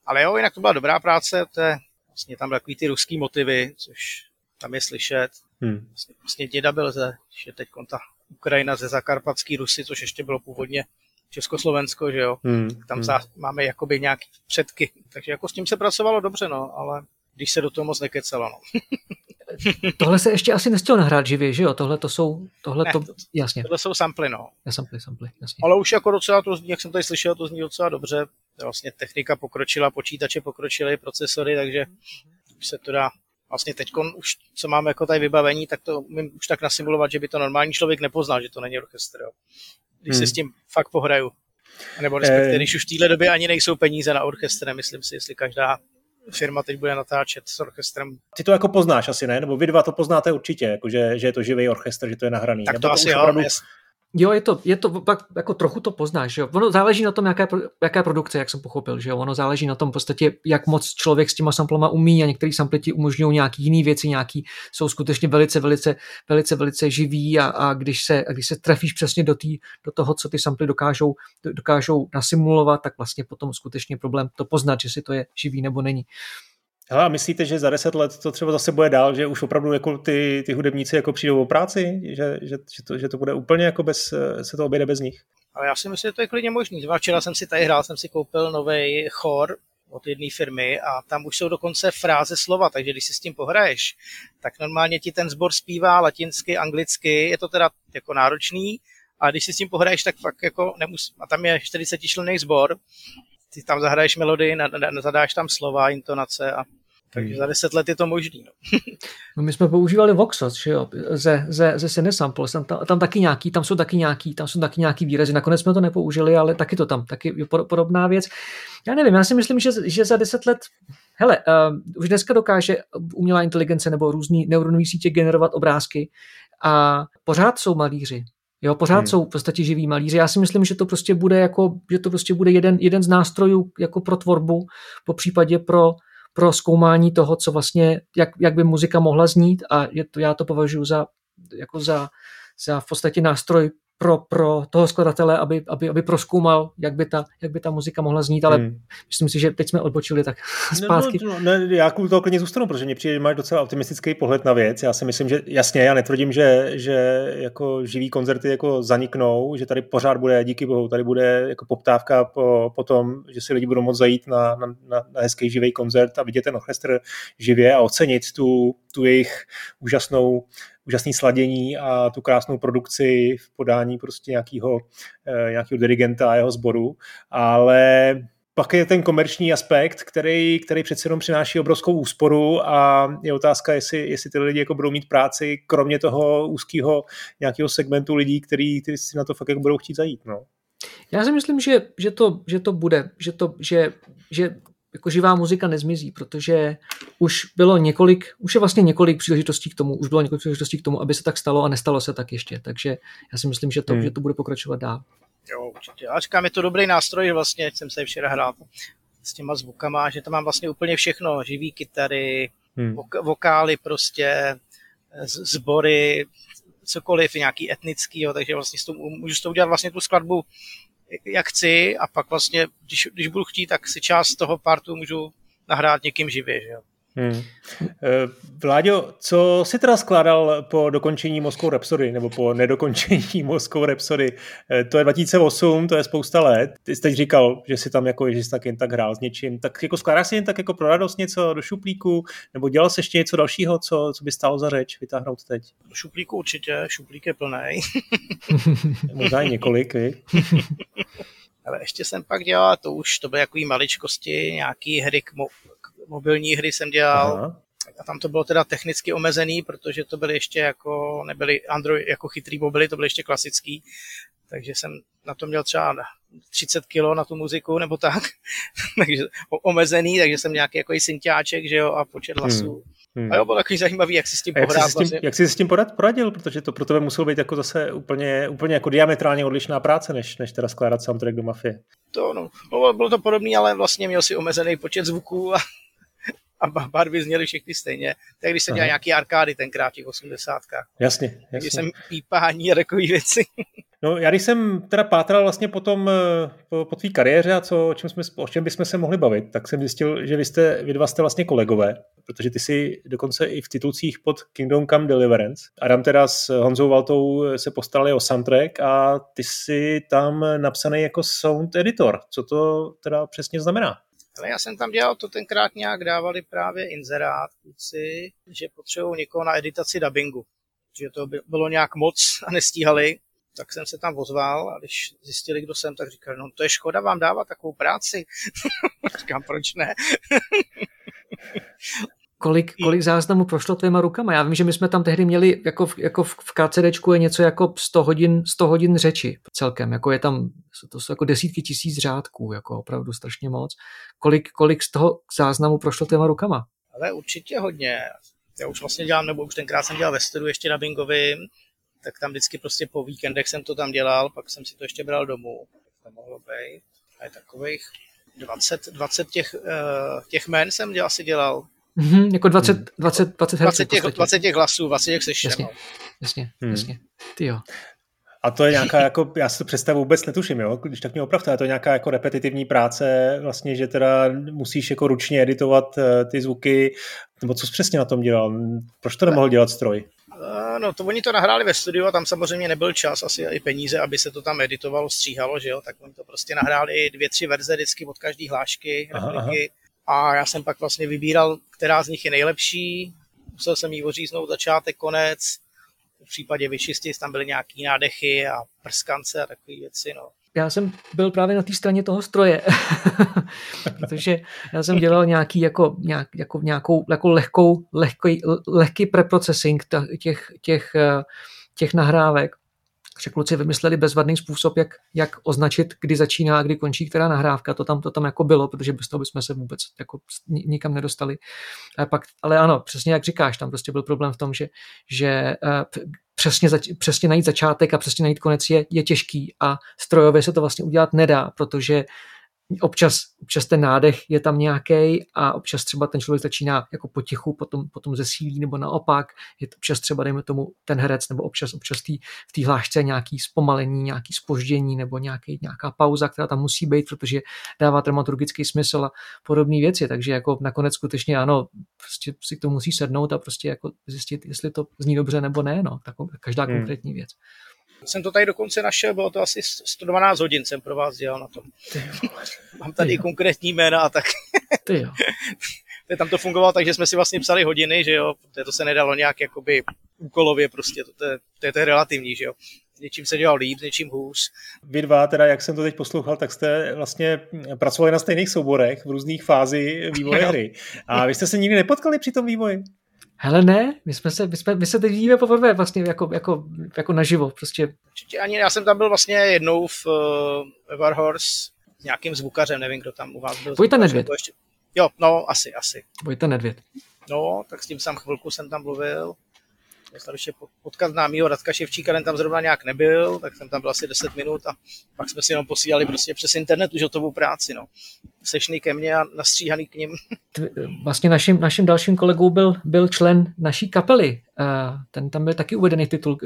Ale jo, jinak to byla dobrá práce, to je vlastně tam takový ty ruský motivy, což tam je slyšet. Hmm. Vlastně, vlastně děda byl ze, že teď ta Ukrajina ze Zakarpatský Rusy, což ještě bylo původně Československo, že jo. Hmm. Tam hmm. máme jakoby nějaký předky. Takže jako s tím se pracovalo dobře, no, ale když se do toho moc nekecelo, no. tohle se ještě asi nestihlo nahrát živě, že jo? Tohle to jsou, tohle ne, to, jasně. Tohle jsou samply, no. Ja, samply, samply, jasně. Ale už jako docela to zní, jak jsem tady slyšel, to zní docela dobře. Vlastně technika pokročila, počítače pokročily, procesory, takže už se to dá vlastně teď už, co máme jako tady vybavení, tak to umím už tak nasimulovat, že by to normální člověk nepoznal, že to není orchestr. Jo. Když hmm. se s tím fakt pohraju. Nebo respektive, eh. když už v téhle době ani nejsou peníze na orchestr, nemyslím si, jestli každá firma teď bude natáčet s orchestrem. Ty to jako poznáš asi, ne? Nebo vy dva to poznáte určitě, jako že, že je to živý orchestr, že to je nahraný. Tak Nebo to asi jo, opravdu, Jo, je to, je to pak, jako trochu to poznáš, že jo. Ono záleží na tom, jaká, jaká produkce, jak jsem pochopil, že jo. Ono záleží na tom v podstatě, jak moc člověk s těma samplama umí a některý samply ti umožňují nějaký jiný věci, nějaký jsou skutečně velice, velice, velice, velice živí a, a když, se, a když se trefíš přesně do, tý, do toho, co ty samply dokážou, dokážou nasimulovat, tak vlastně potom skutečně problém to poznat, že si to je živý nebo není. Hele, a myslíte, že za deset let to třeba zase bude dál, že už opravdu jako ty, ty hudebníci jako přijdou o práci, že, že, že, to, že to bude úplně jako bez, se to oběde bez nich? Ale já si myslím, že to je klidně možný. Včera jsem si tady hrál, jsem si koupil nový chor od jedné firmy a tam už jsou dokonce fráze slova, takže když si s tím pohraješ, tak normálně ti ten sbor zpívá latinsky, anglicky, je to teda jako náročný, a když si s tím pohraješ, tak fakt jako nemus... A tam je 40 členný sbor, ty tam zahraješ melodii, zadáš tam slova, intonace a takže za deset let je to možný. No. no my jsme používali Voxos, že jo, ze, ze, ze Cinesample, tam, tam, tam, taky nějaký, tam jsou taky nějaký, tam jsou taky nějaký výrazy, nakonec jsme to nepoužili, ale taky to tam, taky podobná věc. Já nevím, já si myslím, že, že za deset let, hele, uh, už dneska dokáže umělá inteligence nebo různý neuronové sítě generovat obrázky a pořád jsou malíři, Jo, pořád hmm. jsou v podstatě živí malíři. Já si myslím, že to prostě bude jako, že to prostě bude jeden, jeden z nástrojů jako pro tvorbu, po případě pro pro zkoumání toho, co vlastně, jak, jak by muzika mohla znít a je to, já to považuji za, jako za, za v podstatě nástroj pro, pro toho skladatele, aby, aby, aby proskoumal, jak by, ta, jak by ta muzika mohla znít, ale hmm. myslím si, že teď jsme odbočili tak zpátky. No, no, ne, já kvůli toho klidně zůstanu, protože mě přijde, že máš docela optimistický pohled na věc. Já si myslím, že jasně, já netvrdím, že, že jako živý koncerty jako zaniknou, že tady pořád bude, díky bohu, tady bude jako poptávka po, po tom, že si lidi budou moct zajít na, na, na, na hezký živý koncert a vidět ten orchestr živě a ocenit tu, tu jejich úžasnou úžasný sladění a tu krásnou produkci v podání prostě nějakého, eh, nějakého dirigenta a jeho sboru, ale pak je ten komerční aspekt, který, který přece jenom přináší obrovskou úsporu a je otázka, jestli, jestli ty lidi jako budou mít práci, kromě toho úzkého nějakého segmentu lidí, který, který si na to fakt jako budou chtít zajít. No. Já si myslím, že, že, to, že to bude, že, to, že, že jako živá muzika nezmizí, protože už bylo několik, už je vlastně několik příležitostí k tomu, už bylo několik příležitostí k tomu, aby se tak stalo a nestalo se tak ještě. Takže já si myslím, že to, hmm. že to bude pokračovat dál. Jo, určitě. Já říkám, je to dobrý nástroj, vlastně jsem se včera hrál s těma zvukama, že tam mám vlastně úplně všechno, živý kytary, hmm. vok- vokály prostě, sbory, cokoliv, nějaký etnický, jo, takže vlastně s tom, můžu s toho udělat vlastně tu skladbu jak chci a pak vlastně, když, když budu chtít, tak si část toho partu můžu nahrát někým živě. Že jo. Hmm. Eh, Vláďo, co si teda skládal po dokončení Moskou Rhapsody, nebo po nedokončení Moskou Rhapsody? Eh, to je 2008, to je spousta let. Ty jsi teď říkal, že si tam jako, že jsi tak jen tak hrál s něčím. Tak jako skládáš si jen tak jako pro radost něco do šuplíku, nebo dělal jsi ještě něco dalšího, co, co by stálo za řeč vytáhnout teď? Do šuplíku určitě, šuplík je plný. Možná i několik, vy? Ale ještě jsem pak dělal, to už to byly jako maličkosti, nějaký hry k, mo- mobilní hry jsem dělal. Aha. A tam to bylo teda technicky omezený, protože to byly ještě jako, nebyly Android jako chytrý mobily, to byly ještě klasický. Takže jsem na to měl třeba 30 kg na tu muziku nebo tak. takže omezený, takže jsem nějaký jako synťáček, že jo, a počet hmm. hlasů. Hmm. Hmm. A jo, bylo takový zajímavý, jak si s tím pohrát. Jak jsi, s tím, vlastně. jak jsi s tím porad, poradil, protože to pro tebe muselo být jako zase úplně, úplně jako diametrálně odlišná práce, než, než teda skládat soundtrack do Mafie. To no, bylo to podobné, ale vlastně měl si omezený počet zvuků a a barvy zněly všechny stejně. Tak když jsem dělal nějaký arkády tenkrát v těch osmdesátkách. Jasně, jasně. Když jsem pípání a takové věci. No, já když jsem teda pátral vlastně potom eh, po, po tvý kariéře a co, o, čem jsme, o čem bychom se mohli bavit, tak jsem zjistil, že vy, jste, vy dva jste vlastně kolegové, protože ty si dokonce i v titulcích pod Kingdom Come Deliverance. Adam teda s Honzou Valtou se postarali o soundtrack a ty si tam napsaný jako sound editor. Co to teda přesně znamená? Ale já jsem tam dělal, to tenkrát nějak dávali právě inzerát kluci, že potřebují někoho na editaci dubbingu. Že to bylo nějak moc a nestíhali, tak jsem se tam ozval a když zjistili, kdo jsem, tak říkali, no to je škoda vám dávat takovou práci. Říkám, proč ne? Kolik, kolik záznamů prošlo tvýma rukama? Já vím, že my jsme tam tehdy měli, jako v, jako v KCDčku je něco jako 100 hodin, 100 hodin řeči celkem, jako je tam, to jsou jako desítky tisíc řádků, jako opravdu strašně moc. Kolik, kolik z toho záznamu prošlo tvýma rukama? Ale určitě hodně. Já už vlastně dělám, nebo už tenkrát jsem dělal ve studiu ještě na Bingovým, tak tam vždycky prostě po víkendech jsem to tam dělal, pak jsem si to ještě bral domů. To mohlo být. A je takových 20, 20 těch, uh, těch men jsem dělal, asi dělal. Mm-hmm, jako 20, 20, 20 herců 20 těch, 20 těch hlasů, 20 těch seštěnů. Jasně, jasně, hmm. jasně. Ty jo. A to je nějaká, jako, já si to představu vůbec netuším, jo? když tak mě opravdu, to je nějaká jako repetitivní práce, vlastně, že teda musíš jako ručně editovat uh, ty zvuky, nebo co jsi přesně na tom dělal? Proč to nemohl dělat stroj? No, to oni to nahráli ve studiu a tam samozřejmě nebyl čas, asi i peníze, aby se to tam editovalo, stříhalo, že jo, tak oni to prostě nahráli dvě, tři verze vždycky od každé hlášky, repliky. A já jsem pak vlastně vybíral, která z nich je nejlepší. Musel jsem jí oříznout začátek, konec. V případě vyčistit tam byly nějaký nádechy a prskance a takové věci. No. Já jsem byl právě na té straně toho stroje, protože já jsem dělal nějaký jako, nějak, jako nějakou jako lehkou, lehký, lehký preprocessing těch, těch, eh, těch nahrávek že kluci vymysleli bezvadný způsob, jak, jak označit, kdy začíná a kdy končí která nahrávka. To tam, to tam jako bylo, protože bez toho bychom se vůbec jako nikam nedostali. A pak, ale ano, přesně jak říkáš, tam prostě byl problém v tom, že, že uh, přesně, zač, přesně najít začátek a přesně najít konec je, je těžký a strojově se to vlastně udělat nedá, protože občas, občas ten nádech je tam nějaký a občas třeba ten člověk začíná jako potichu, potom, potom zesílí nebo naopak. Je to občas třeba, dejme tomu, ten herec nebo občas, občas tý, v té hlášce nějaký zpomalení, nějaký spoždění nebo nějaký, nějaká pauza, která tam musí být, protože dává dramaturgický smysl a podobné věci. Takže jako nakonec skutečně ano, prostě si to musí sednout a prostě jako zjistit, jestli to zní dobře nebo ne, no, tak každá hmm. konkrétní věc. Jsem to tady dokonce našel, bylo to asi 112 hodin jsem pro vás dělal na tom. Mám tady konkrétní jména a tak. Ty jo. tam to fungovalo tak, že jsme si vlastně psali hodiny, že jo, to se nedalo nějak jakoby úkolově prostě, to, to, je, to, je, to je relativní, že jo. Něčím se dělal líp, něčím hůř. Vy dva, teda jak jsem to teď poslouchal, tak jste vlastně pracovali na stejných souborech v různých fází vývoje hry. A vy jste se nikdy nepotkali při tom vývoji? Hele ne, my, jsme se, my, jsme, my se teď vidíme poprvé vlastně jako, jako, jako naživo. Prostě. Určitě ani, já jsem tam byl vlastně jednou v uh, Warhorse s nějakým zvukařem, nevím, kdo tam u vás byl. Vojta Nedvěd. Ještě... Jo, no, asi, asi. Vojta Nedvěd. No, tak s tím jsem chvilku jsem tam mluvil dostal ještě potkat známýho Radka Ševčíka, ten tam zrovna nějak nebyl, tak jsem tam byl asi 10 minut a pak jsme si jenom posílali prostě přes internet už hotovou práci. No. Sešný ke mně a nastříhaný k ním. Vlastně naším, naším dalším kolegou byl, byl člen naší kapely. Ten tam byl taky uvedený v, titul,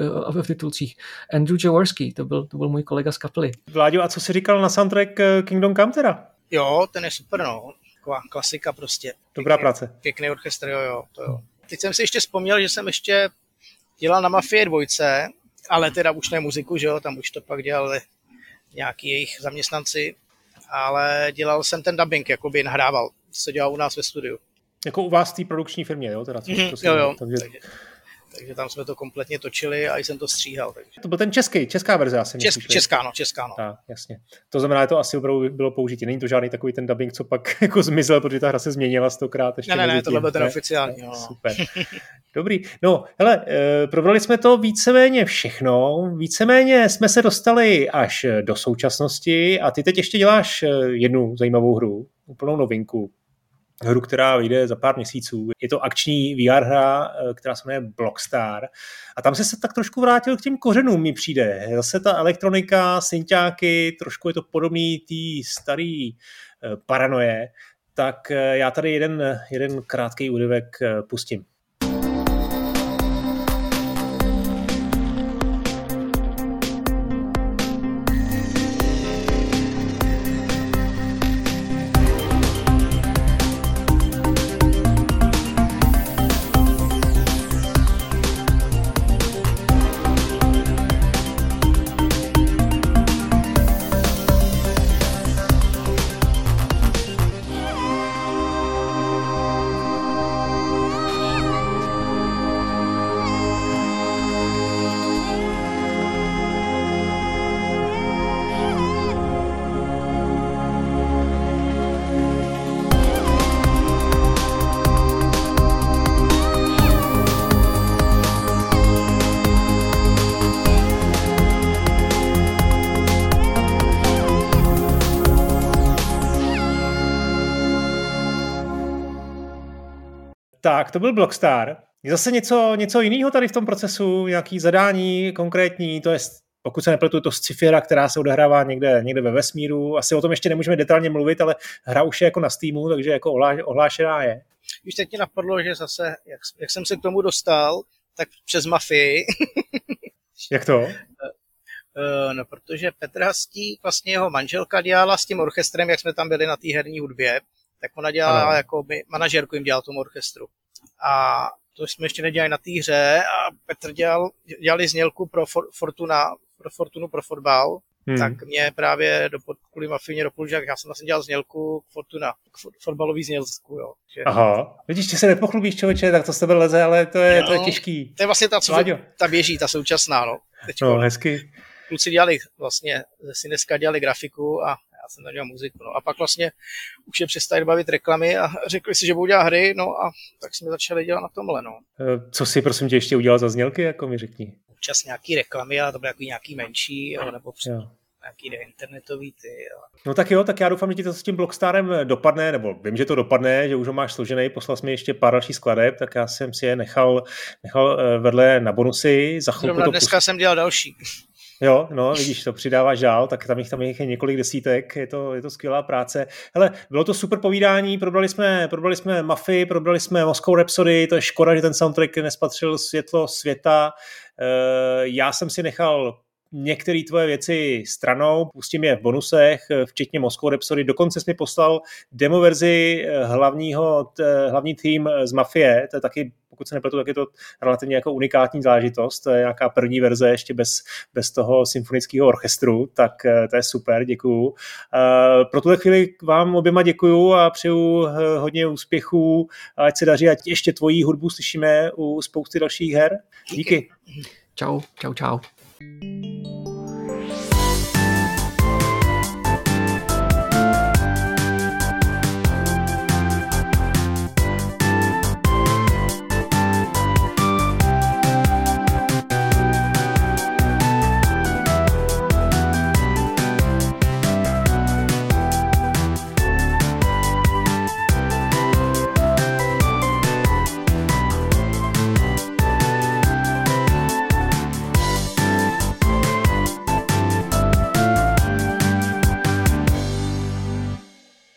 v titulcích. Andrew Jaworski, to byl, to byl můj kolega z kapely. Vláďo, a co jsi říkal na soundtrack eh, Kingdom Come teda? Jo, ten je super, no. Taková klasika prostě. Dobrá pěkný, práce. Pěkný orchestr, jo, jo, to jo. Teď jsem si ještě vzpomněl, že jsem ještě dělal na Mafie dvojce, ale teda už ne muziku, že jo, tam už to pak dělali nějaký jejich zaměstnanci, ale dělal jsem ten dubbing, jakoby nahrával, co dělal u nás ve studiu. Jako u vás v té produkční firmě, jo? Teda, mm-hmm, to jo, jo. Takže... takže takže tam jsme to kompletně točili a jsem to stříhal. Takže. To byl ten český, česká verze asi. Česk, myslíš, česká, no, česká, no. Tak, jasně. To znamená, že to asi opravdu bylo použití. Není to žádný takový ten dubbing, co pak jako zmizel, protože ta hra se změnila stokrát. Ještě ne, ne, ne, tohle byl ten oficiální. No. Super. Dobrý. No, hele, e, probrali jsme to víceméně všechno. Víceméně jsme se dostali až do současnosti a ty teď ještě děláš eh, jednu zajímavou hru, úplnou novinku hru, která vyjde za pár měsíců. Je to akční VR hra, eh, která se jmenuje Blockstar. A tam se se tak trošku vrátil k těm kořenům, mi přijde. Zase ta elektronika, synťáky, trošku je to podobný tý starý eh, paranoje. Tak eh, já tady jeden, jeden krátký úryvek pustím. Tak, to byl Blockstar. Je zase něco, něco jiného tady v tom procesu, nějaký zadání konkrétní, to je pokud se nepletu, to Scifira, která se odehrává někde, někde ve vesmíru. Asi o tom ještě nemůžeme detailně mluvit, ale hra už je jako na Steamu, takže jako ohlášená je. Už teď mě napadlo, že zase, jak, jak jsem se k tomu dostal, tak přes mafii. jak to? Eh, no, protože Petr Hastí, vlastně jeho manželka dělala s tím orchestrem, jak jsme tam byli na té herní hudbě, tak ona dělala ano. jako by, manažerku jim dělal tomu orchestru. A to jsme ještě nedělali na té hře a Petr dělal, dělali znělku pro For, Fortuna, pro Fortunu pro fotbal, hmm. tak mě právě do, kvůli mafině doporučil, já jsem vlastně dělal znělku k Fortuna, k fotbalový znělku, jo. Že... Aha, vidíš, ty se nepochlubíš člověče, tak to s tebe leze, ale to je, no, to je těžký. To je vlastně ta, co ta běží, ta současná, no. Teďko. No, hezky. Kluci dělali vlastně, si dneska dělali grafiku a já jsem tam dělal muziku. No. A pak vlastně už je přestali bavit reklamy a řekli si, že budou dělat hry, no a tak jsme začali dělat na tomhle. No. Eh, co si prosím tě ještě udělal za znělky, jako mi řekni? Občas nějaký reklamy, ale to byly jako nějaký menší, jo, nebo před, jo nějaký internetový ty. Jo. No tak jo, tak já doufám, že ti to s tím Blockstarem dopadne, nebo vím, že to dopadne, že už ho máš složený, poslal jsi mi ještě pár dalších skladeb, tak já jsem si je nechal, nechal eh, vedle na bonusy. Za chvilku to dneska pust... jsem dělal další. Jo, no, vidíš, to přidává žál, tak tam jich tam je několik desítek, je to, je to skvělá práce. Hele, bylo to super povídání, probrali jsme, probrali jsme Mafii, probrali jsme Moscow Rhapsody, to je škoda, že ten soundtrack nespatřil světlo světa. Eh, já jsem si nechal některé tvoje věci stranou, pustím je v bonusech, včetně Moscow Rhapsody. Dokonce jsi mi poslal demo verzi eh, hlavního, hlavní tým z Mafie, to je taky pokud se nepletu, tak je to relativně jako unikátní zážitost, to je nějaká první verze ještě bez, bez toho symfonického orchestru, tak eh, to je super, děkuju. Eh, pro tuhle chvíli vám oběma děkuju a přeju hodně úspěchů, ať se daří, ať ještě tvojí hudbu slyšíme u spousty dalších her. Díky. Čau, čau, čau.